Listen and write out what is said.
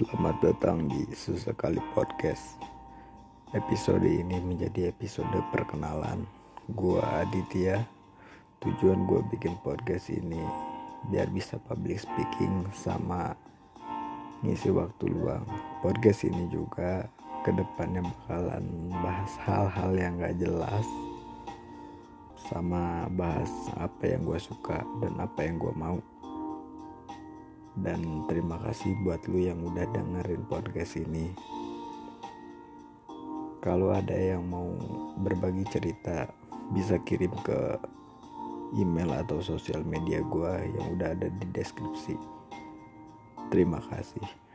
Selamat datang di Sesekali Podcast. Episode ini menjadi episode perkenalan. Gua Aditya. Tujuan gue bikin podcast ini biar bisa public speaking sama ngisi waktu luang. Podcast ini juga ke depannya bakalan bahas hal-hal yang gak jelas sama bahas apa yang gue suka dan apa yang gue mau dan terima kasih buat lu yang udah dengerin podcast ini. Kalau ada yang mau berbagi cerita bisa kirim ke email atau sosial media gue yang udah ada di deskripsi. Terima kasih